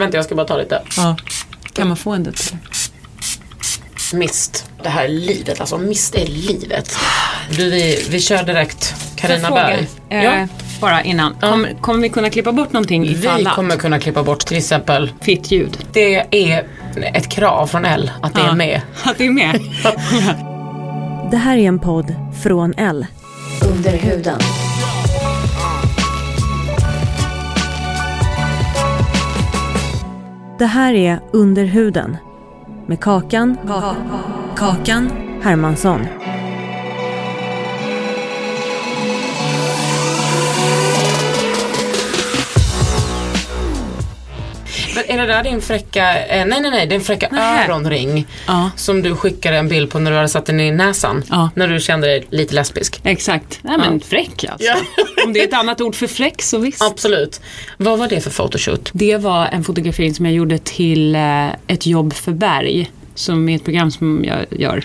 Vänta, jag ska bara ta lite. Ja. Kan man få en det? Mist. Det här är livet alltså. Mist är livet. Du, vi, vi kör direkt. Carina Berg. Eh, Ja. Bara innan. Kommer, kommer vi kunna klippa bort någonting ifall Vi kommer kunna klippa bort till exempel. Fitt ljud. Det är ett krav från L att det Ja. är med. Att det är med. Det här är en podd från L. Under huden. Det här är Under huden med Kakan, Kakan Hermansson. Det där din fräcka, eh, nej nej nej, din fräcka Nej. öronring Ja. som du skickade en bild på när du hade satt den i näsan? Ja. När du kände dig lite lesbisk? Exakt. Nej men fräck alltså. Ja. Om det är ett annat ord för fräck så visst. Absolut. Vad var det för photoshoot? Det var en fotografering som jag gjorde till eh, ett jobb för Berg. Som är ett program som jag gör.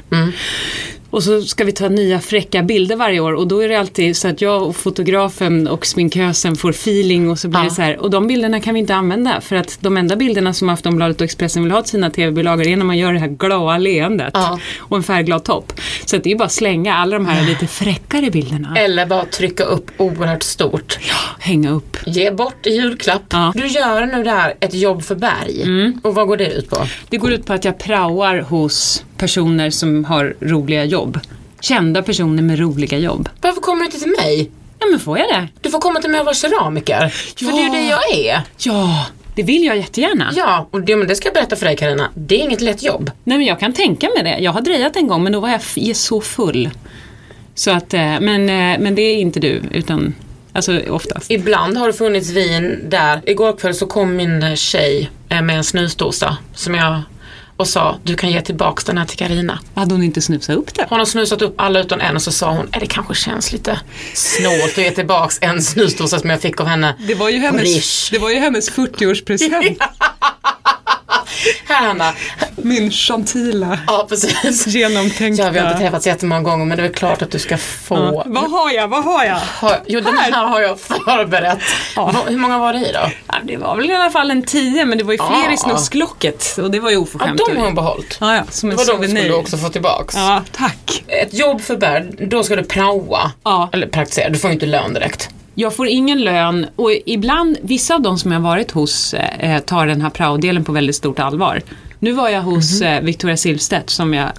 Och så ska vi ta nya fräcka bilder varje år och då är det alltid så att jag och fotografen och sminkösen får feeling och så blir Ja. det så här. Och de bilderna kan vi inte använda för att de enda bilderna som Aftonbladet och Expressen vill ha till sina tv-bilagor är när man gör det här glada leendet Ja. och en färgglad topp. Så det är bara att slänga alla de här lite fräckare bilderna. Eller bara trycka upp oerhört stort. Hänga upp. Ge bort i julklapp. Ja. Du gör nu det här, ett jobb för Berg. Och vad går det ut på? Det går ut på att jag praoar hos personer som har roliga jobb. Kända personer med roliga jobb. Varför kommer du inte till mig? Ja men får jag det? Du får komma till mig och vara keramiker. För det är ju det jag är. Ja, det vill jag jättegärna. Ja, och det, men det ska jag berätta för dig Karina. Det är inget lätt jobb. Nej men jag kan tänka mig det. Jag har drejat en gång men då var jag så full. Så att, eh, men, eh, men det är inte du utan, alltså oftast. Ibland har det funnits vin där. Igår kväll så kom min tjej eh, med en snusdosa som jag och sa du kan ge tillbaks den här till Karina. Hade hon inte snusat upp det? Hon har snusat upp alla utom en och så sa hon, "Eh, det kanske känns lite snålt att ge tillbaks en snusdosa som jag fick av henne. Det var ju hennes, Rish. det var ju hennes 40-årspresent. Här Hanna. Min gentila, Ja precis. genomtänkta. Ja, vi har inte träffats jättemånga gånger men det är klart att du ska få. Ja. Vad har jag? Vad har jag? Har, jo, den här har jag förberett. Va, hur många var det i då? Ja, det var väl i alla fall en tio men det var ju fler i snusklocket och det var ju Ja, oförskämt. de har hon behållit. Ja, ja, som Det var de skulle du också få tillbaks. Ja, tack. Ett jobb för Berg, då ska du praoa. Ja. Eller praktisera, du får ju inte lön direkt. Jag får ingen lön och ibland, vissa av de som jag varit hos eh, tar den här praodelen på väldigt stort allvar. Nu var jag hos Mhm. eh, Victoria Silvstedt som jag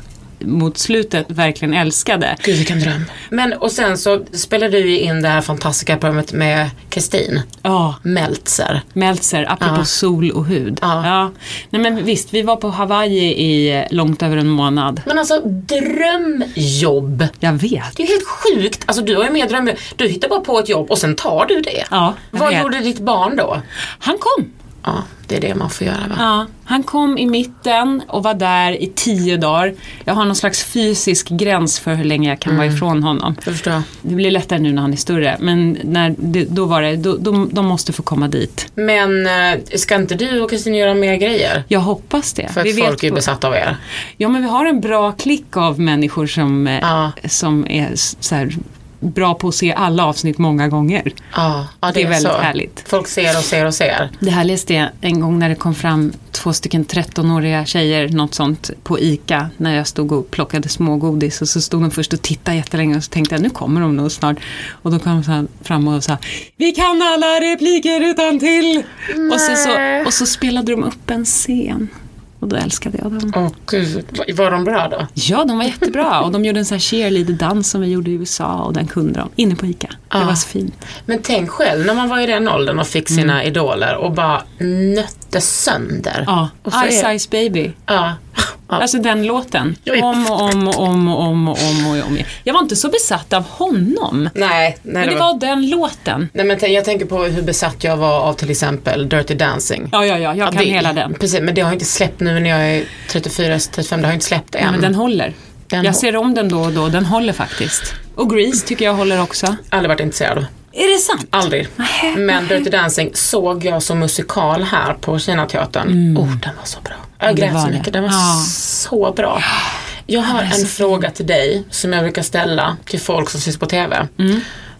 mot slutet verkligen älskade. Gud vilken dröm. Men och sen så spelade du ju in det här fantastiska programmet med Kristin Ja, Meltzer. Meltzer, apropå Ja. sol och hud. Ja. Nej men visst, vi var på Hawaii i eh, långt över en månad. Men alltså drömjobb. Jag vet. Det är helt sjukt. Alltså du har ju mer dröm. Du hittar bara på ett jobb och sen tar du det. Ja, Vad vet. gjorde ditt barn då? Han kom. Ja, det är det man får göra va? Ja, han kom i mitten och var där i tio dagar. Jag har någon slags fysisk gräns för hur länge jag kan vara ifrån honom. Jag förstår. Det blir lättare nu när han är större, men när det, då var det, då, de, de måste få komma dit. Men eh, ska inte du och Kristin göra mer grejer? Jag hoppas det. För att Vi folk är på- besatta av er. Ja, men vi har en bra klick av människor som, eh, Ja. som är så här, bra på att se alla avsnitt många gånger. Ja, ja det, Det är väldigt så. härligt. Folk ser och ser och ser. Det här läste jag en gång när det kom fram två stycken 13-åriga tjejer, något sånt, på ICA när jag stod och plockade smågodis. Och så stod de först och tittade jättelänge och så tänkte jag nu kommer de nog snart. Och då kom de fram och sa Vi kan alla repliker utan till. Och, så, så, och så spelade de upp en scen. Och då älskade jag dem. Åh gud, var de bra då? Ja, de var jättebra. Och de gjorde en sån här cheerleader-dans som vi gjorde i USA och den kunde de. Inne på ICA. Det Ah. var så fint. Men tänk själv när man var i den åldern och fick sina idoler och bara nötte sönder. Ja, så Ice är- Ice Baby. Ja. Ja. Alltså den låten. Jag Om och om och om och om och om och om. Jag var inte så besatt av honom. Nej, nej, Men det var den låten. Nej men jag tänker på hur besatt jag var av till exempel Dirty Dancing. Ja, ja, ja. Jag kan det, hela den. Precis, men det har inte släppt nu när jag är 34, 35, det har inte släppt än. Ja, men den håller. Den jag ser om den då och då. Den håller faktiskt. Och Grease tycker jag håller också. Aldrig varit intresserad av. Är det sant? Aldrig. Men Dirty Dancing såg jag som musikal här på Kinateatern. Oh, den var så bra. Jag Mm. grät så mycket, den var Ja. så bra. Jag har en fråga till dig som jag brukar ställa till folk som syns på TV.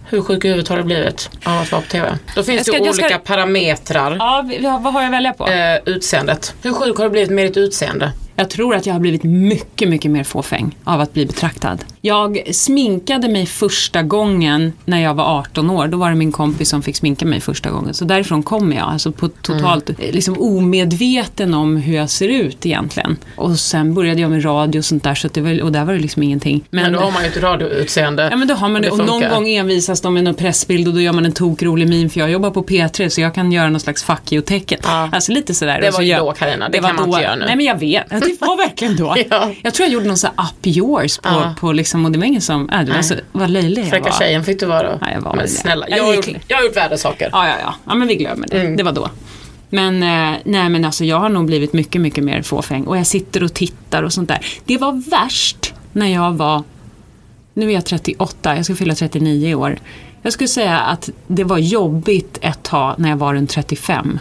Hur sjuk i huvudet har du blivit av att vara på TV? Då finns Mm. Ska- det jag ska- olika parametrar. Ja, vad har jag att välja på? Eh, utseendet. Hur sjuk har du blivit med ditt utseende? Jag tror att jag har blivit mycket, mycket mer fåfäng av att bli betraktad. Jag sminkade mig första gången när jag var 18 år. Då var det min kompis som fick sminka mig första gången. Så därifrån kommer jag. Alltså på totalt eh, liksom omedveten om hur jag ser ut egentligen. Och sen började jag med radio och sånt där. Så det var, och där var det liksom ingenting. Men, då har man ju ett radioutseende. Ja men då har man det. Och någon funkar. gång envisas de med någon pressbild och då gör man en tokrolig min för jag jobbar på P3 så jag kan göra någon slags fuck you-tecken. Ja. Alltså lite sådär. Det Och var ju då, Carina. Det kan man inte göra nu. Nej men jag vet. Det var verkligen då. Ja. Jag tror jag gjorde någon sån här up yours på, Ja. på liksom, och det var ingen som, äh, det var så, vad löjlig jag Fräcka var. tjejen fick du vara då. Ja, jag var men snälla, Jag jag, har gjort, jag har gjort värre saker. Ja, ja, ja. Ja men vi glömmer det. Mm. Det var då. Men eh, nej men alltså jag har nog blivit mycket, mycket mer fåfäng. Och jag sitter och tittar och sånt där. Det var värst när jag var, nu är jag 38, jag ska fylla 39 i år. Jag skulle säga att det var jobbigt ett tag när jag var runt 35.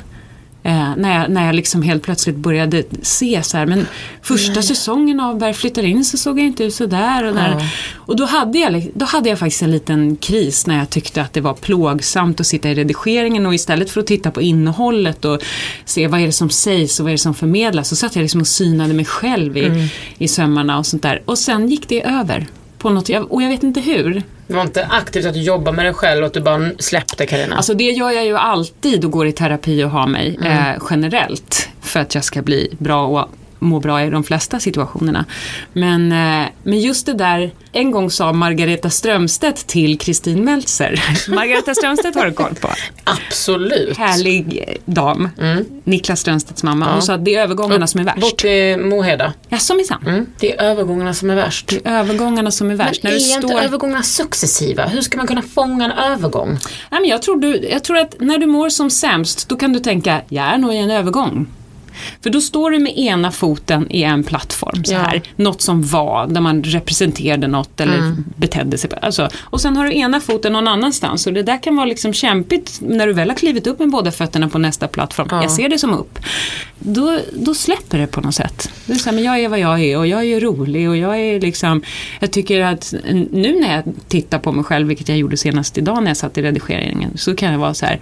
Eh, när, jag, när jag liksom helt plötsligt började se så här, men första säsongen av Berg flyttar in så såg jag inte ut sådär. Och, där. Ja. och då, hade jag, då hade jag faktiskt en liten kris när jag tyckte att det var plågsamt att sitta i redigeringen och istället för att titta på innehållet och se vad är det som sägs och vad är det som förmedlas så satt jag liksom och synade mig själv i, i sömmarna och sånt där. Och sen gick det över. På något, och jag vet inte hur. Det var inte aktivt att du jobbar med dig själv och att du bara släppte Carina. Alltså det gör jag ju alltid och går i terapi och har mig Mm. eh, generellt. För att jag ska bli bra och må bra i de flesta situationerna. Men, eh, men just det där, en gång sa Margareta Strömstedt till Kristin Meltzer. Margareta Strömstedt har du koll på. Absolut. Härlig dam. Niklas Strömstedts mamma. Hon sa att det är övergångarna som är värst. Bort till Moheda. Jaså minsann. Mm. Det är övergångarna som är värst. Det är övergångarna som är värst. Men När är du inte står... övergångarna successiva? Hur ska man kunna fånga en övergång? Nej, men jag, tror du, jag tror att när du mår som sämst, då kan du tänka, jag är nog i en övergång. För då står du med ena foten i en plattform så Ja. här. Något som var, där man representerade något eller Mm. betedde sig. Alltså, och sen har du ena foten någon annanstans. Och det där kan vara liksom kämpigt när du väl har klivit upp med båda fötterna på nästa plattform. Ja. Jag ser det som upp. Då, då släpper det på något sätt. Det är så här, men jag är vad jag är och jag är rolig och jag är liksom, jag tycker att nu när jag tittar på mig själv, vilket jag gjorde senast idag när jag satt i redigeringen, så kan jag vara så här.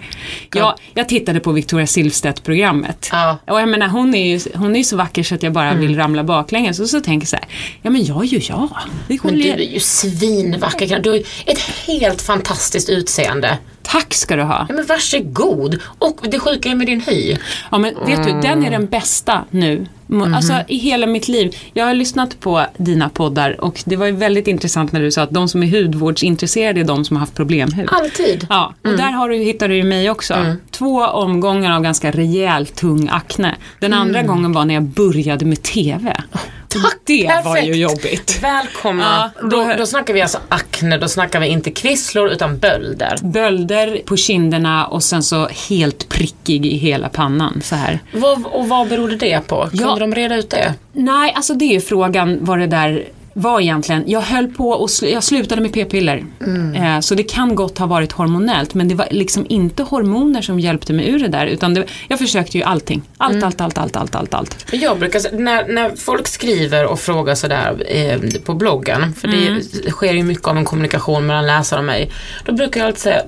Jag, jag tittade på Victoria Silvstedt-programmet. Ja. Och jag menar, hon är ju hon är så vacker så att jag bara vill ramla baklänges. Och så tänker jag så här, ja men jag är ju jag. Det Men du är ju svinvacker. Du har ett helt fantastiskt utseende. Tack ska du ha. Ja, men varsågod. Och det sjuka är med din hy. Ja men vet du, den är den bästa nu. M- Alltså i hela mitt liv. Jag har lyssnat på dina poddar och det var ju väldigt intressant när du sa att de som är hudvårdsintresserade är de som har haft problemhud. Alltid. Ja, och där har du, hittar du ju mig också. Två omgångar av ganska rejält tung akne. Den andra gången var när jag började med TV. Tack, det var perfekt. ju jobbigt. Välkomna. Ja, då, då- då snackar vi alltså akne, då snackar vi inte kvisslor utan bölder. Bölder på kinderna och sen så helt prickig i hela pannan så här. Vad, och vad berodde det på? Kunde Ja. de reda ut det? Nej, alltså det är ju frågan vad det där var egentligen. Jag höll på och sl- jag slutade med p-piller. Eh, så det kan gott ha varit hormonellt men det var liksom inte hormoner som hjälpte mig ur det där utan det, jag försökte ju allting. Allt, allt, allt, allt, allt, allt, allt. Men Jag brukar, när, när folk skriver och frågar sådär eh, på bloggen, för det Mm. sker ju mycket av en kommunikation mellan läsare och mig, då brukar jag alltid säga,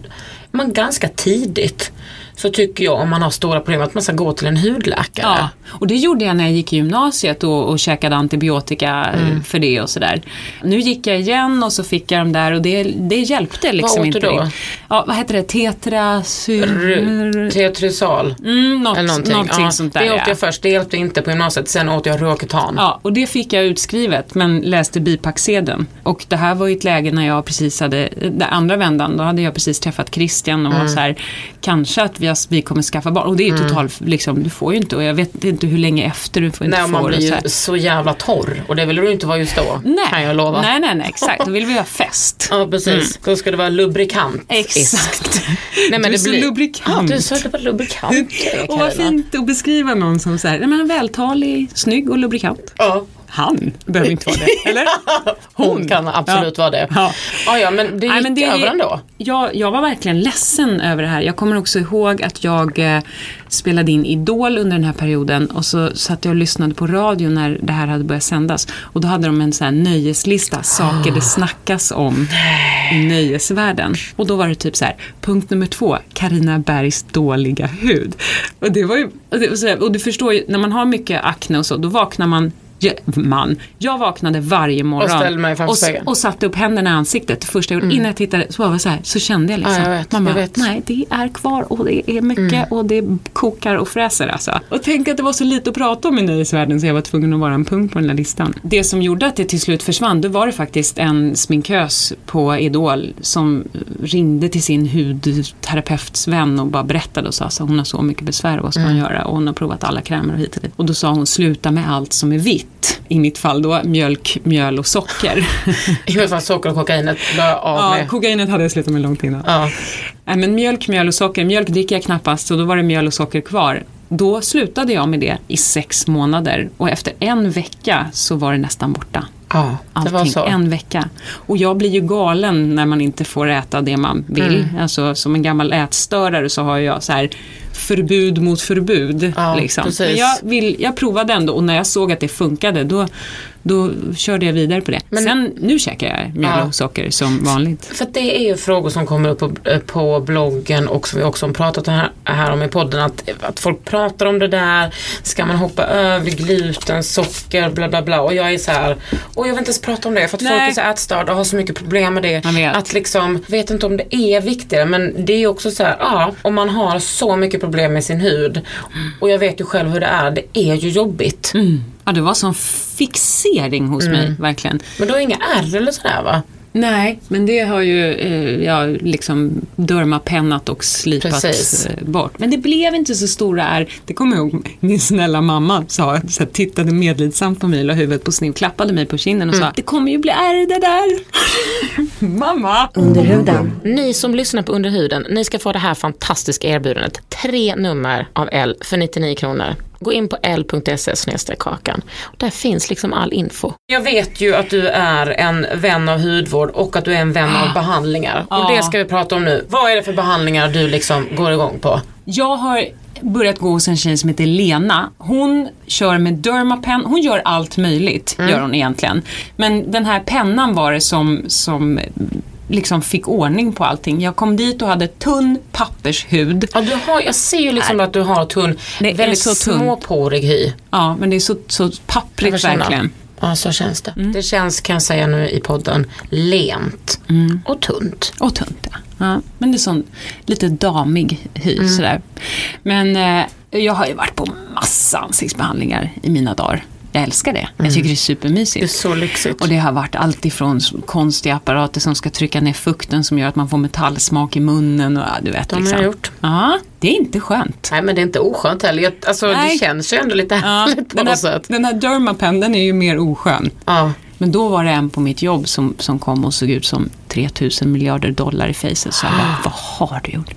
man ganska tidigt så tycker jag om man har stora problem att man ska gå till en hudläkare. Ja, och det gjorde jag när jag gick i gymnasiet och, och käkade antibiotika Mm. för det och sådär. Nu gick jag igen och så fick jag de där och det, det hjälpte liksom åt du inte. då? riktigt. Ja, vad heter det? Tetrasyr... Tetrasal. Mm, något, Eller någonting. någonting ja, sånt där. det åt ja. jag först, det hjälpte inte på gymnasiet. Sen åt jag Roaketan. Ja, och det fick jag utskrivet men läste bipacksedeln. Och det här var ju ett läge när jag precis hade, den andra vändan, då hade jag precis träffat Christian och Mm. var så här, kanske att vi, vi kommer skaffa barn. Och det är ju totalt, liksom, du får ju inte, och jag vet inte hur länge efter du får inte Nej, få man blir så ju så jävla torr. Och det vill du inte vara just då. Nej. Kan jag lova. Nej, nej, nej, exakt. Då vill vi ha fest. Ja, precis. Då ska det vara lubrikant. Exakt. Nej, men Du är så blir... lubrikant. Ja, du sa det var lubrikant. Och vad fint att beskriva någon som så här, nej, men vältalig, snygg och lubrikant. Ja, Han behöver inte vara det, eller? hon kan absolut vara det. Ja. Ja, ja, men det gick Nej, men det är- över ändå. Jag, jag var verkligen ledsen över det här. Jag kommer också ihåg att jag eh, spelade in Idol under den här perioden och så satt jag och lyssnade på radio när det här hade börjat sändas. Och då hade de en sån här nöjeslista, saker det snackas om i nöjesvärlden. Och då var det typ så här, punkt nummer två, Karina Bergs dåliga hud. Och det var ju, och, det, var så här, och du förstår ju, när man har mycket akne och så, då vaknar man Ja, man. Jag vaknade varje morgon och, spegeln. och satte upp händerna i ansiktet. Det första jag gjorde, innan jag tittade så var jag så här, så kände jag liksom. Mm. Ja, jag vet, Mamma, jag vet. Mm. nej det är kvar och det är mycket och det kokar och fräser alltså. Och tänk att det var så lite att prata om i nöjesvärlden så jag var tvungen att vara en punkt på den här listan. Det som gjorde att det till slut försvann, då var det faktiskt en sminkös på Idol som ringde till sin hudterapeuts vän och bara berättade och sa att hon har så mycket besvär, vad ska Mm. hon göra? Och hon har provat alla krämer och hit och dit. Och då sa hon, sluta med allt som är vitt. I mitt fall då mjölk, mjöl och socker. I alla fall socker och kokainet av ja, med. kokainet hade jag slutat med långt innan. Ja. Nej, men mjölk, mjöl och socker. Mjölk dricker jag knappast så då var det mjöl och socker kvar. Då slutade jag med det i sex månader och efter en vecka så var det nästan borta. ja, Allting, en vecka. Och jag blir ju galen när man inte får äta det man vill. Mm. Alltså som en gammal ätstörare så har jag så här förbud mot förbud. Ja, liksom. Men jag, vill, jag provade ändå och när jag såg att det funkade då, då körde jag vidare på det. Men- Sen nu käkar jag mjöl Ja. och socker som vanligt. För det är ju frågor som kommer upp på, eh, på bloggen och som vi också har pratat här, här om i podden. Att, att folk pratar om det där. Ska man hoppa över gluten, socker, bla bla bla. Och jag är så här, och jag vill inte ens prata om det. För att folk Nej. är så ätstörda och har så mycket problem med det. Att liksom, vet inte om det är viktigare. Men det är också så här, ja, om man har så mycket problem med sin hud. Och jag vet ju själv hur det är. Det är ju jobbigt. Mm. Ja, det var sån fixering hos mig, Mm. verkligen. Men du har inga ärr eller sådär va? Nej, men det har ju eh, jag liksom dermapennat och slipat Precis. eh, bort. Men det blev inte så stora ärr. Det kommer jag ihåg min snälla mamma sa, så här, tittade medlidsamt på mig, la huvudet på sned, klappade mig på kinden och Mm. sa Det kommer ju bli ärr det där. mamma! Under huden. Ni som lyssnar på Under huden, ni ska få det här fantastiska erbjudandet. Tre nummer av L för 99 kronor. Gå in på l.se kakan. Där finns liksom all info. Jag vet ju att du är en vän av hudvård och att du är en vän av behandlingar. Och Ja. det ska vi prata om nu. Vad är det för behandlingar du liksom går igång på? Jag har börjat gå hos en tjej som heter Lena. Hon kör med Dermapen. Hon gör allt möjligt, Mm. gör hon egentligen. Men den här pennan var det som, som liksom fick ordning på allting. Jag kom dit och hade tunn pappershud. Ja, du har, jag ser ju liksom att du har tunn, Det är väldigt så småporig hy. Ja, men det är så, så papprigt verkligen. Ja, så känns det. Mm. Det känns, kan jag säga nu i podden, lent och tunt. Och tunt, ja. ja. Men det är sån lite damig hy Mm. sådär. Men eh, jag har ju varit på massa ansiktsbehandlingar i mina dagar. Jag älskar det. Jag tycker det är supermysigt. Mm. Det är så lyxigt. Och det har varit allt ifrån konstiga apparater som ska trycka ner fukten som gör att man får metallsmak i munnen och du vet. De har liksom. jag gjort. Ja, det är inte skönt. Nej men det är inte oskönt heller. Jag- Alltså Nej. det känns ju ändå lite Ja, härligt på den, något här, sätt. den här Dermapen, den är ju mer oskön. Ja. Men då var det en på mitt jobb som, som kom och såg ut som 3000 miljarder dollar i facet. Så jag bara, vad har du gjort?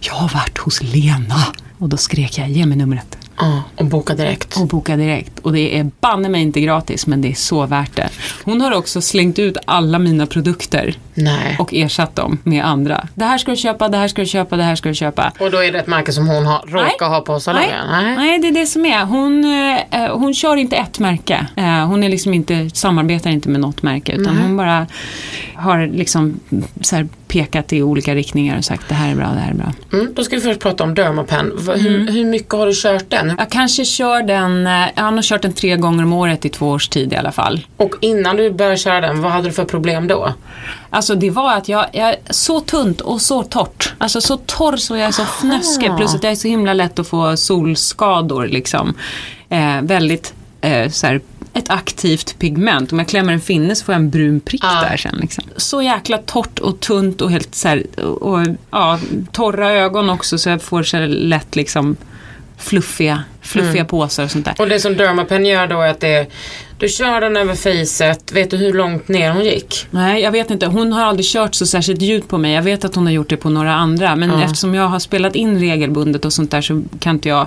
Jag har varit hos Lena. Och då skrek jag, ge mig numret. Ja, och boka direkt. Och boka direkt. Och det är banne mig inte gratis, men det är så värt det. Hon har också slängt ut alla mina produkter Nej. Och, ersatt dem med andra. Det här ska du köpa, det här ska du köpa, det här ska du köpa. och då är det ett märke som hon har, råkar ha på salongen? Nej. Nej, det är det som är. Hon, eh, hon kör inte ett märke. Eh, hon är liksom inte, samarbetar inte med något märke utan hon bara har liksom så här pekat i olika riktningar och sagt det här är bra, det här är bra. Mm, då ska vi först prata om Dermapen. Hur, Mm. hur mycket har du kört den? Jag kanske kör den, eh, jag har nog kört den tre gånger om året i två års tid i alla fall. Och innan du började köra den, vad hade du för problem då? Alltså det var att jag, jag är så tunt och så torrt. Alltså så torr så jag är så fnöskig. Plus att jag är så himla lätt att få solskador liksom. Eh, väldigt eh, så här, ett aktivt pigment. Om jag klämmer en finne så får jag en brun prick Ah. där sen. Liksom. Så jäkla torrt och tunt och helt så här, och, ja, torra ögon också så jag får så lätt liksom fluffiga, fluffiga påsar och sånt där. Och det som Dermapen gör då är att det du kör den över facet. Vet du hur långt ner hon gick? Nej, jag vet inte. Hon har aldrig kört så särskilt djupt på mig. Jag vet att hon har gjort det på några andra. Men Ja. eftersom jag har spelat in regelbundet och sånt där så kan inte jag,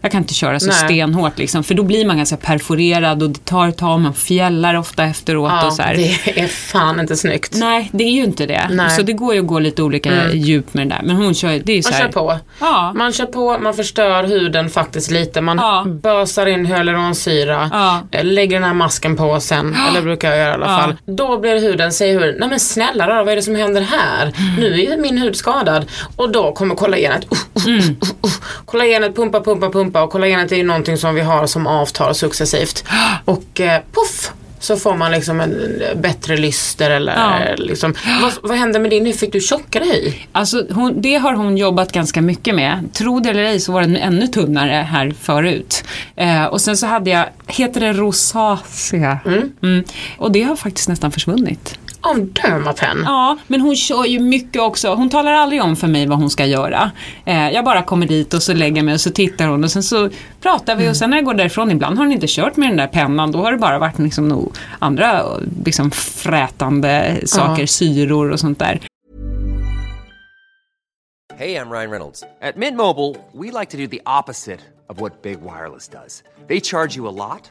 jag kan inte köra så Nej. stenhårt liksom. För då blir man ganska perforerad och det tar ett tag, man fjällar ofta efteråt och så här. det är fan inte snyggt. Nej, det är ju inte det. Nej. Så det går ju att gå lite olika djup med det där. Men hon kör, det är ju så Man här. kör på. Ja. Man kör på, man förstör huden faktiskt lite. Man Ja. bösar in hyaluronsyra, Ja. eh, lägger den här masken på sen, eller brukar jag göra i alla Ja. fall. Då blir huden, säger huden, nej men snälla då, vad är det som händer här? Mm. Nu är min hud skadad. Och då kommer kollagenet, uh, uh, uh, uh, uh. kollagenet pumpa, pumpa, pumpa och kollagenet är ju någonting som vi har som avtar successivt. Och eh, puff! Så får man liksom en eh, bättre lyster eller Ja. eh, liksom. Vad, vad hände med din hy? Fick du tjockare hy? Alltså, hon, det har hon jobbat ganska mycket med. Tro det eller ej så var den ännu tunnare här förut. Eh, och sen så hade jag, heter det rosacea? Mm. Och det har faktiskt nästan försvunnit. Av Dermapen? Ja, men hon kör ju mycket också. Hon talar aldrig om för mig vad hon ska göra. Eh, jag bara kommer dit och så lägger mig och så tittar hon och sen så pratar vi och sen när jag går därifrån, ibland har hon inte kört med den där pennan, då har det bara varit liksom nog andra liksom frätande saker, syror och sånt där. Hey, I'm Ryan Reynolds. At Mint Mobile, we like to do the opposite of what Big Wireless does. They charge you a lot,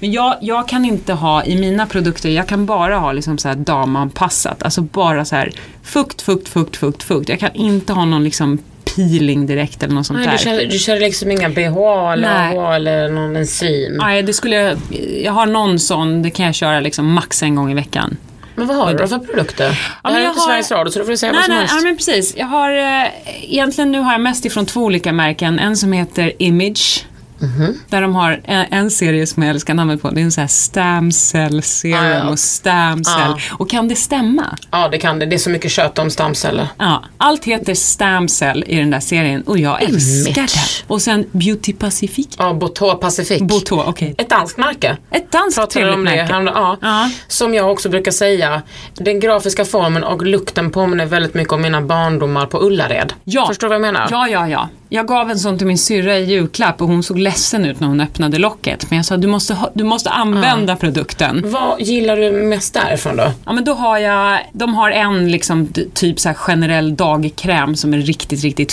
Men jag, jag kan inte ha i mina produkter, jag kan bara ha liksom så här damanpassat. Alltså bara så här fukt, fukt, fukt, fukt, fukt. Jag kan inte ha någon liksom peeling direkt eller något sånt Nej, där. du, kör, du kör liksom inga BHA eller. AHA eller någon enzym. Nej, det skulle jag, jag har någon sån, det kan jag köra liksom max en gång i veckan. Men vad har du då för produkter? det men här är inte har- Sveriges Radio så du får säga Nej, vad som nej, helst. ja, men precis. Jag har, eh, egentligen nu har jag mest ifrån två olika märken. En som heter Image. Mhm. Där de har en, en serie som jag älskar namnet på. Det är en sån här stam cell serum Ah, ja. och stam cell. Och kan det stämma? Ja, det kan det. Det är så mycket kött om stamceller. Ja, allt heter stam cell i den där serien och jag älskar Image. det. Och sen Beauty Pacific. Ja, Boteau Pacific. Boteau, okej. Ett danskt märke. Ett danskt trevligt om det märke. häromdagen. Ja. Ja. Som jag också brukar säga, den grafiska formen och lukten påminner väldigt mycket om mina barndomar på Ullared. Ja. Förstår du vad jag menar? Ja, ja, ja. Jag gav en sån till min syrra i julklapp och hon såg ledsen ut när hon öppnade locket. Men jag sa, du måste, ha, du måste använda produkten. Vad gillar du mest därifrån då? Ja men då har jag, de har en liksom typ så generell dagkräm som är riktigt, riktigt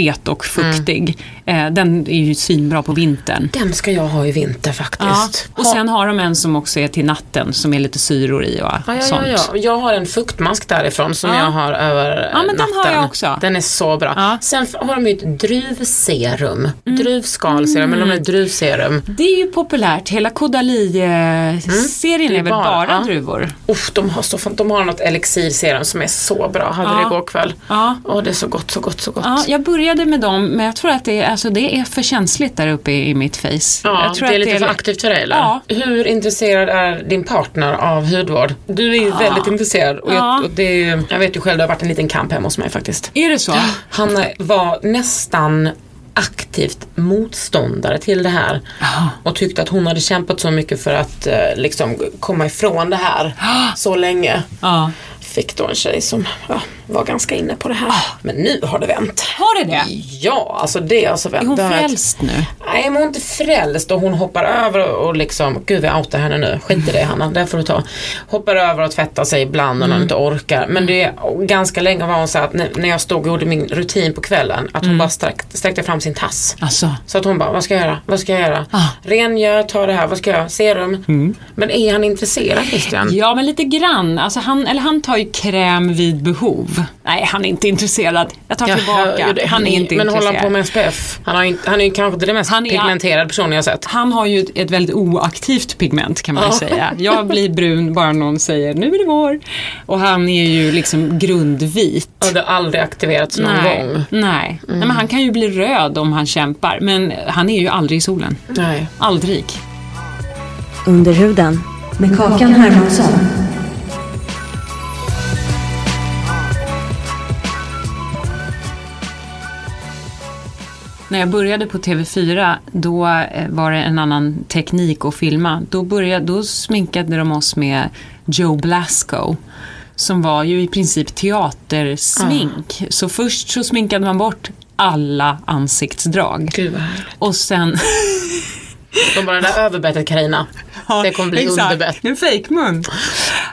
fet och fuktig. Eh, den är ju svinbra på vintern. Den ska jag ha i vinter Ja. faktiskt. Och sen har de en som också är till natten som är lite syror i och Ja, ja, sånt. ja, ja. Jag har en fuktmask därifrån som Ja. jag har över eh, Ja, men den natten. har jag också. Den är så bra. Ja. Sen har de ju ett druvserum. Mm. Druvskalserum, eller om det är druvserum. Det är ju populärt. Hela Kodali-serien Det är väl bara- bara, ja. druvor? Uff, de har, så, de har något elixirserum som är så bra. Hade Ja. det igår kväll. Ja. Åh, det är så gott, så gott, så gott. Ja, jag började med dem, men jag tror att det är, alltså, det är för känsligt där uppe i, i mitt face. Ja, det är lite för aktivt för dig eller? Ja. Hur intresserad är din partner av hudvård? Du är ju väldigt intresserad och, Ja. jag, och det är, jag vet ju själv, det har varit en liten kamp hemma hos mig faktiskt. Är det så? Han var nästan aktivt motståndare till det här. Och tyckte att hon hade kämpat så mycket för att eh, liksom komma ifrån det här så länge. Ja. Fick då en tjej som ja, var ganska inne på det här. Men nu har det vänt. Har det det? Ja, alltså det har alltså vänt. Är hon frälst nu? Nej, men hon är inte frälst och hon hoppar över och liksom, gud vi outar henne nu, skit i det Hanna, det får du ta. Hoppar över och tvättar sig ibland när Mm. hon inte orkar. Men det är, ganska länge var hon så att när, jag stod och gjorde min rutin på kvällen, att Mm. hon bara sträck, sträckte fram sin tass. Alltså. Så att hon bara, vad ska jag göra? Vad ska jag göra? Ah. Rengör, ta det här, vad ska jag göra? Serum. Men är han intresserad Christian? Mm. Ja, men lite grann. Alltså han, eller han tar ju kräm vid behov. Nej, han är inte intresserad. Jag tar Jag tillbaka. det. Han är inte Men intresserad. håller han på med SPF? Han, har inte, han är ju kanske inte den mest Han är- pigmenterade personen jag har sett. Han har ju ett- väldigt oaktivt pigment kan man ju Ja. säga. Jag blir brun bara någon säger nu är det vår. Och han är ju liksom grundvit. Och det har aldrig aktiverats någon Nej, gång. Mm. nej. nej, men han kan ju bli röd om han kämpar. Men han är ju aldrig i solen. Nej. Aldrig. Under huden med Kakan Hermansson. När jag började på TV4 då eh, var det en annan teknik att filma. Då, började, då sminkade de oss med Joe Blasco. Som var ju i princip teatersmink. Så först så sminkade man bort alla ansiktsdrag. Gud vad härligt. Och sen... De bara, det där överbettet Carina. Det kommer bli exakt. underbett. En fejkmun.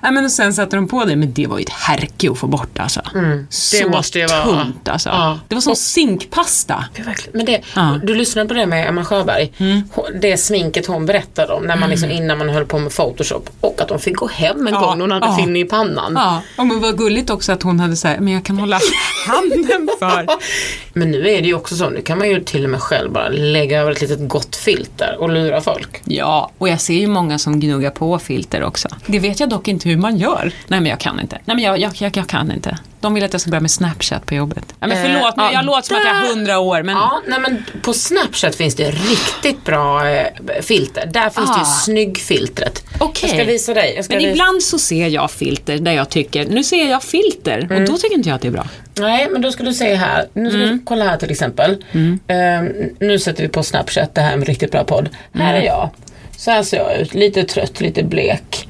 Nej, men och sen satte de på det, men det var ju ett härke att få bort alltså. Så Mm. måste ju vara- tunt alltså. Ja. Det var som zinkpasta. Gud, verkligen. Men det, Ja. Mm. du lyssnade på det med Emma Sjöberg. Hon- Det sminket hon berättade om när man liksom, innan man höll på med Photoshop. Och att de fick gå hem en Ja, gång när hon hade ja. finne i pannan. Ja, och men vad gulligt också att hon hade sagt, men jag kan hålla handen för. Men nu är det ju också så, nu kan man ju till och med själv bara lägga över ett litet gott filter och lura folk. Ja, och jag ser ju många som gnuggar på filter också. Det vet jag dock inte hur man gör. Nej, men jag kan inte. Nej, men jag, jag, jag, jag kan inte. De vill att jag ska börja med Snapchat på jobbet. Ja, men Eh, förlåt, nu, ja, jag låter som att jag är hundra år, men Ja, nej men på Snapchat finns det riktigt bra eh, filter. Där finns det ju Ah. snyggfiltret. Okej. Jag ska visa dig. Ska Men visa- ibland så ser jag filter där jag tycker, nu ser jag filter Mm. och då tycker inte jag att det är bra. Nej, men då ska du se här. Nu ska Mm. du kolla här till exempel. Ehm, nu sätter vi på Snapchat, det här är en riktigt bra podd. Här Mm. är jag. Så här ser jag ut, lite trött, lite blek.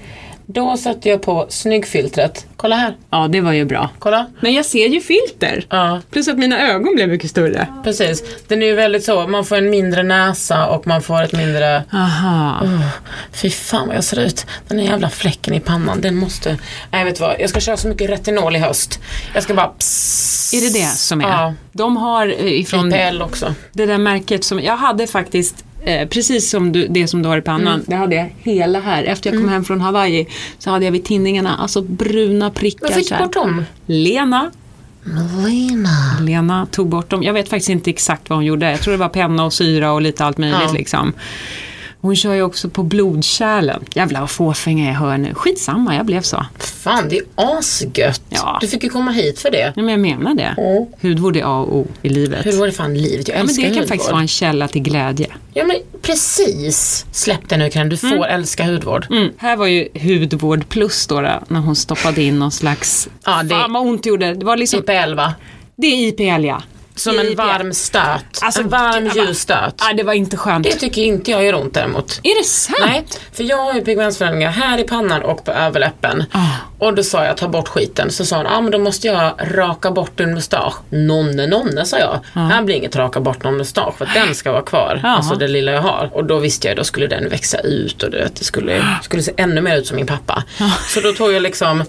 Då sätter jag på snyggfiltret. Kolla här, Ja, det var ju bra. kolla. Men jag ser ju filter. Ja, Plus att mina ögon blev mycket större. precis. Den är ju väldigt så, man får en mindre näsa och man får ett mindre... Aha. Oh, fy fan vad jag ser ut. Den här jävla fläcken i pannan, den måste... Nej, vet du vad? Jag ska köra så mycket retinol i höst. Jag ska bara... Pss. Är det det som är? Ja. De har eh, ifrån IPL också. det där märket som, jag hade faktiskt Eh, precis som du, det som du har i pannan, Mm. det hade jag hela här. Efter jag kom hem från Hawaii så hade jag vid tinningarna alltså bruna prickar. Vad fick bort dem? Lena, Lena. Lena tog bort dem. Jag vet faktiskt inte exakt vad hon gjorde. Jag tror det var penna och syra och lite allt möjligt Ja. liksom. Hon kör ju också på blodkärlen. Jävla vad fåfänga jag hör nu. Skitsamma, jag blev så. Fan, det är asgött. Ja. Du fick ju komma hit för det. Ja, men jag menar det. Mm. Hudvård är A och O i livet. Hur var det fan livet? Jag ja, men det kan hudvård. faktiskt vara en källa till glädje. Ja men precis. Släpp det nu Karin, du får älska hudvård. Mm. Här var ju hudvård plus då, då när hon stoppade in någon slags... Ja, det- Fan vad ont det gjorde. Det var liksom... IPL va? Det är IPL ja. Som en varm stöt. Alltså, en varm ljus stöt. Nej, det var inte skönt. Det tycker inte jag gör ont däremot. Är det sant? Nej, för jag har ju pigmentsförändringar här i pannan och på överläppen. Ah. Och då sa jag ta bort skiten. Så sa hon, ja ah, men då måste jag raka bort din mustasch. Nonne nonne sa jag. Här blir inget raka bort någon mustasch för den ska vara kvar. Jaha. Alltså det lilla jag har. Och då visste jag då skulle den växa ut och det, skulle, skulle se ännu mer ut som min pappa. Så då tog jag liksom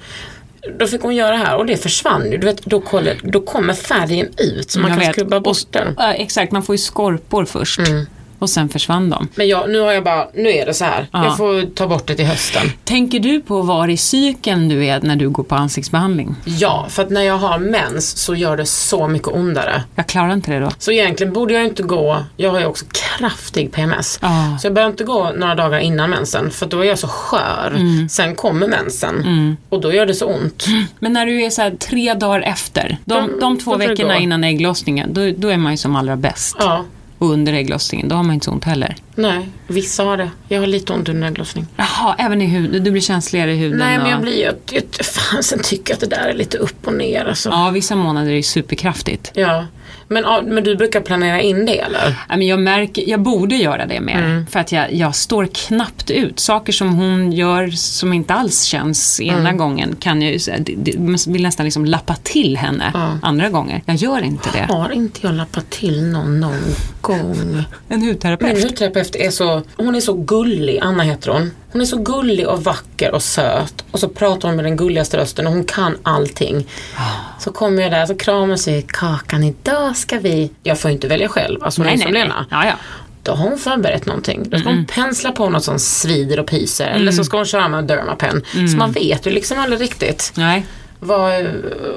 då fick hon göra här och det försvann ju. Du vet, då, kollade, då kommer färgen ut så man Jag kan vet. skrubba bort Och- den. Ja, exakt, man får ju skorpor först. Mm. Och sen försvann de. Men jag, nu har jag bara, nu är det så här. Ja. Jag får ta bort det till hösten. Tänker du på var i cykeln du är när du går på ansiktsbehandling? Ja, för att när jag har mens så gör det så mycket ondare. Jag klarar inte det då. Så egentligen borde jag inte gå, jag har ju också kraftig PMS. Ja. Så jag behöver inte gå några dagar innan mensen för då är jag så skör. Mm. Sen kommer mensen och då gör det så ont. Men när du är så här tre dagar efter, de, Då- de två veckorna innan ägglossningen, då, då är man ju som allra bäst. Ja, Och under ägglossningen, då har man inte så ont heller. nej, vissa har det. Jag har lite ont under ägglossning. Jaha, även i huden, du blir känsligare i huden? Nej men och... jag blir ju, jag, fan sen tycker jag att det där är lite upp och ner alltså. Ja, vissa månader är det superkraftigt. Ja, Men, men du brukar planera in det eller? Ja, men jag märker, jag borde göra det mer. Mm. För att jag, jag står knappt ut. Saker som hon gör som inte alls känns ena Mm. gången kan jag vill nästan liksom lappa till henne andra gånger. Jag gör inte det. Har inte jag lappat till någon någon gång? En hudterapeut. Min hudterapeut är så, hon är så gullig, Anna heter hon. Hon är så gullig och vacker och söt. Och så pratar hon med den gulligaste rösten och hon kan allting. Så kommer jag där så kramar sig Kakan, idag ska vi... Jag får inte välja själv, alltså hon är som Lena. Ja, ja. Då har hon förberett någonting. Då ska hon pensla på något som svider och pyser. Eller så ska hon köra med Dermapen. Så man vet ju liksom aldrig riktigt Nej. Vad,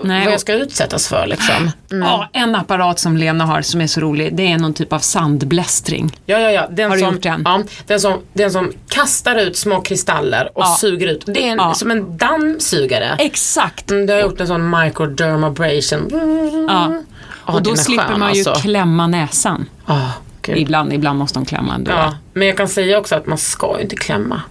Nej, vad jag ska utsättas för liksom. Ja, en apparat som Lena har som är så rolig, det är någon typ av sandblästring. Ja, ja, ja. Den Har du som, gjort den? Ja, den som, den som kastar ut små kristaller och Ja. suger ut. Det är en, Ja. som en dammsugare. Exakt. Mm, det har gjort en sån microdermabrasion. Ja. Ja, Och då slipper skön, man ju alltså. klämma näsan. Gud. Ibland, ibland måste de klämma ändå. Ja, men jag kan säga också att man ska ju inte klämma.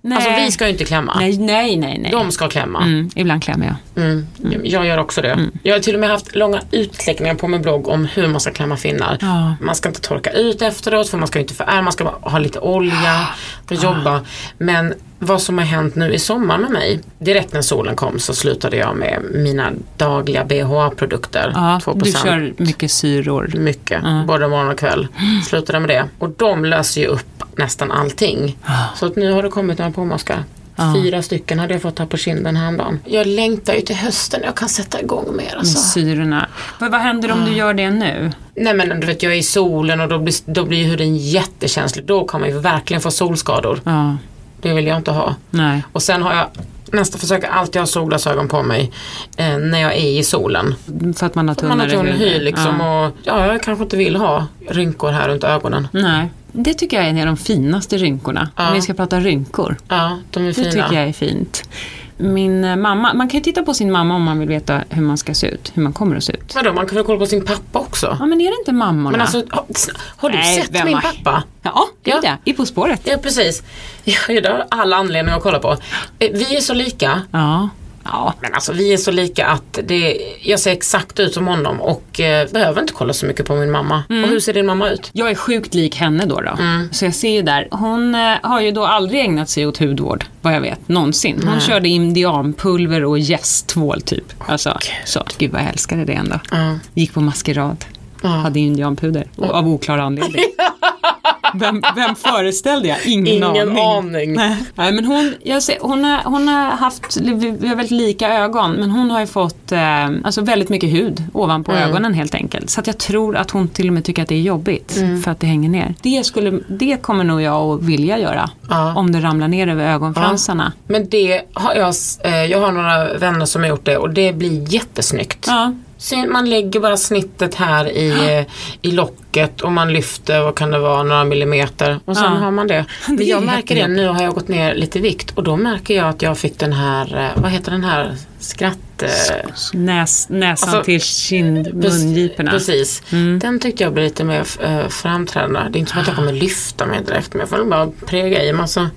Nej. Alltså vi ska ju inte klämma. Nej, nej, nej. nej. De ska klämma. Mm, ibland klämmer jag. Mm. Jag gör också det. Jag har till och med haft långa utläggningar på min blogg om hur man ska klämma finnar. Ja. Man ska inte torka ut efteråt för man ska ju inte förära, man ska ha lite olja och jobba. Men vad som har hänt nu i sommar med mig, direkt när solen kom så slutade jag med mina dagliga BHA-produkter. Ja, 2%. du kör mycket syror. Mycket, både morgon och kväll. Slutade med det. Och de löser ju upp nästan allting. Så att nu har det kommit några påmaskar. Fyra stycken hade jag fått här på kinden häromdagen. Jag längtar ju till hösten jag kan sätta igång mer Med alltså. syrorna. Men vad händer om du gör det nu? Nej men du vet jag är i solen och då blir, då blir huden jättekänslig. Då kan man ju verkligen få solskador. Ja, Det vill jag inte ha. nej. Och sen har jag nästa försöker alltid ha solglasögon på mig eh, när jag är i solen. För att man har Man har tunnare tunn hy liksom Ja. och ja, jag kanske inte vill ha rynkor här runt ögonen. Nej. Det tycker jag är en av de finaste rynkorna. Ja. Om vi ska prata rynkor. Ja, de är Det fina. tycker jag är fint. Min eh, mamma, man kan ju titta på sin mamma om man vill veta hur man ska se ut, hur man kommer att se ut. Vadå, man kan väl kolla på sin pappa också? Ja men är det inte mammorna? Men alltså, har, har du Nej, sett min pappa? Ja, det är Ja. det. I På spåret. Ja, precis. Ja, det har alla anledningar att kolla på. Eh, Vi är så lika. Ja. Ja. Men alltså vi är så lika att det, jag ser exakt ut som honom och eh, behöver inte kolla så mycket på min mamma. Mm. Och hur ser din mamma ut? Jag är sjukt lik henne då. då. Mm. Så jag ser ju där, hon eh, har ju då aldrig ägnat sig åt hudvård, vad jag vet, någonsin. Hon körde indianpulver och gästtvål typ. Alltså, så, gud vad jag älskade det ändå. Gick på maskerad. Hade indianpuder, av oklar anledning. Vem, vem föreställde jag? Ingen, Ingen aning. Nej. Nej, men hon, jag ser, hon, har, hon har haft, vi har väldigt lika ögon, men hon har ju fått eh, alltså väldigt mycket hud ovanpå Mm. ögonen helt enkelt. Så att jag tror att hon till och med tycker att det är jobbigt Mm. för att det hänger ner. Det, skulle, det kommer nog jag att vilja göra. Ja. Om det ramlar ner över ögonfransarna. Men det har jag, eh, jag har några vänner som har gjort det och det blir jättesnyggt. Ja. Man lägger bara snittet här i, i locket och man lyfter, vad kan det vara, några millimeter. Och sen Ja. har man det. Men jag märker det, nu har jag gått ner lite vikt. Och då märker jag att jag fick den här, eh, vad heter den här, skratt... eh, Näs, näsan Alltså, till kind, mungiporna. Precis. Mm. Den tyckte jag blev lite mer äh, framträdande. Det är inte som att jag kommer lyfta mig direkt men jag får nog bara präga i massa.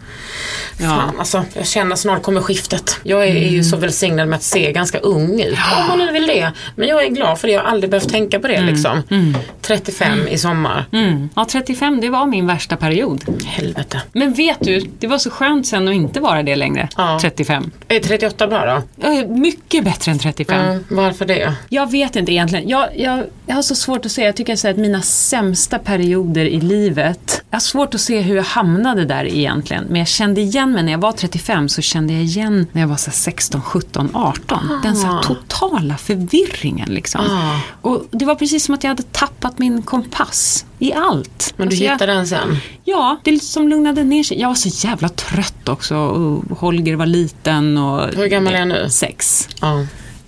Ja. Fan alltså, jag känner snart kommer skiftet. Jag är, är Mm. ju så välsignad med att se ganska ung ut. Om man nu vill det. Men jag är glad för det. Jag har aldrig behövt tänka på det liksom. 35 i sommar. Mm. Ja, 35 det var min värsta period. Helvete. Men vet du, det var så skönt sen att inte vara det längre. Ja. 35. Är 38 bra då? Är mycket bättre än 35. Mm, varför det? Jag vet inte egentligen. Jag, jag, jag har så svårt att säga. Jag tycker så att mina sämsta perioder i livet, jag har svårt att se hur jag hamnade där egentligen. Men jag kände igen mig när jag var 35 så kände jag igen när jag var så här 16, 17, 18. Den så här totala förvirringen liksom. Ah. Och det var precis som att jag hade tappat min kompass i allt. Men du Alltså jag- hittade den sen? Ja, det liksom lugnade ner sig. Jag var så jävla trött också. Och Holger var liten och... Hur gammal är jag nu? Sex. Ja.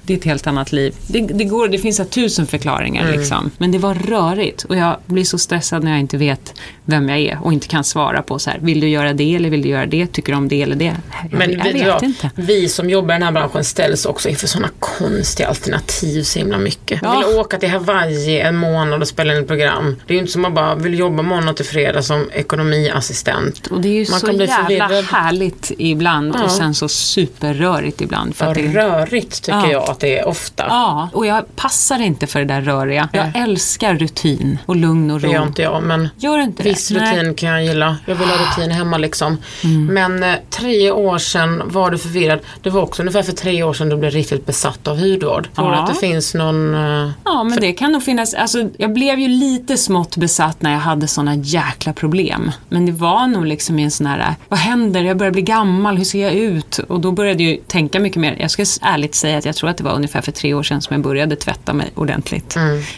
Det är ett helt annat liv. Det, det, går, det finns tusen förklaringar liksom. Men det var rörigt och jag blir så stressad när jag inte vet vem jag är och inte kan svara på så här, vill du göra det eller vill du göra det, tycker du om det eller det? Jag, Men jag vi, vet ja, inte. vi som jobbar i den här branschen ställs också inför sådana konstiga alternativ så himla mycket. Ja. Jag vill åka till Hawaii en månad och spela in ett program. Det är ju inte som att bara vill jobba måndag till fredag som ekonomiassistent. Och det är ju Man så kan bli jävla förvirrad. härligt ibland Ja. och sen så superrörigt ibland. För att det, rörigt tycker Ja. jag. Att det är ofta. Ja, och jag passar inte för det där röriga. Jag Nej. älskar rutin och lugn och Det ro. gör inte jag, men Gör inte viss det? Nej. rutin kan jag gilla. Jag vill ha rutin hemma liksom. Mm. Men eh, tre år sedan var du förvirrad. Det var också ungefär för tre år sedan du blev riktigt besatt av hudvård. Tror du Ja. att det finns någon... eh, Ja, men det kan nog finnas. Alltså, jag blev ju lite smått besatt när jag hade såna jäkla problem. Men det var nog liksom i en sån här, vad händer? Jag börjar bli gammal, hur ser jag ut? Och då började jag ju tänka mycket mer. Jag ska ärligt säga att jag tror att det var ungefär för tre år sedan som jag började tvätta mig ordentligt.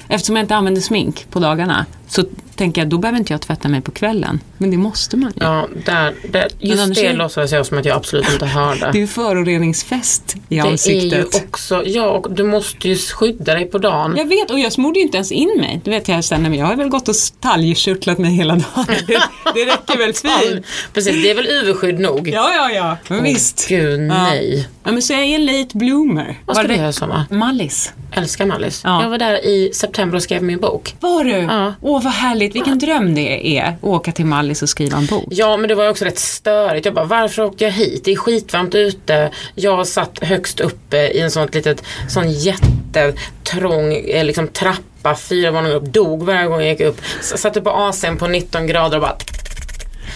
Eftersom jag inte använder smink på dagarna så tänker jag, då behöver inte jag tvätta mig på kvällen. Men det måste man ju. Ja, där, där, just det är- låtsades jag som att jag absolut inte hörde. Det är ju föroreningsfest i Det är ju ansiktet. också, ja och du måste ju skydda dig på dagen. Jag vet, och jag smorde ju inte ens in mig. Det vet jag sen, men jag har väl gått och talgkörtlat mig hela dagen. Det, det räcker väl fint. Precis, det är väl UV-skydd nog? Ja, ja, ja. Men visst. Gud, Ja. nej. Ja, men så jag är en late bloomer. Vad ska du det- göra i sommar? Mallis. Älskar Mallis. Ja. Jag var där i september och skrev min bok. Var du? Ja. Åh, vad härligt. Vilken dröm det är. Att åka till Mallis och skriva en bok. Ja men det var ju också rätt störigt. Jag bara, varför åkte jag hit? Det är skitvarmt ute. Jag satt högst uppe i en sån litet, sån jättetrång eh, liksom, trappa, fyra våningar upp. Dog varje gång jag gick upp. S- Satt på AC'n på 19 grader och bara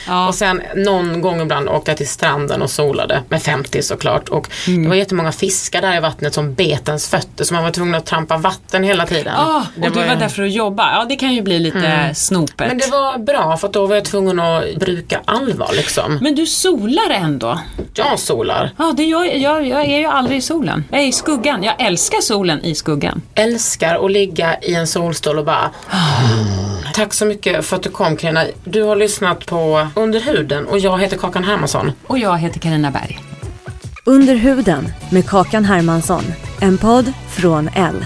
Ja. Och sen någon gång ibland åkte jag till stranden och solade med 50 såklart. Och Mm. det var jättemånga fiskar där i vattnet som bet ens fötter så man var tvungen att trampa vatten hela tiden. Ah, och du var ju- där för att jobba. Ja, det kan ju bli lite snopet. Men det var bra för då var jag tvungen att bruka allvar liksom. Men du solar ändå. Jag solar. Ja, det gör, jag, jag är ju aldrig i solen. Jag är i skuggan. Jag älskar solen i skuggan. älskar att ligga i en solstol och bara Tack så mycket för att du kom Carina. Du har lyssnat på Under huden och jag heter Kakan Hermansson. Och jag heter Karina Berg. Under huden med Kakan Hermansson. En podd från L.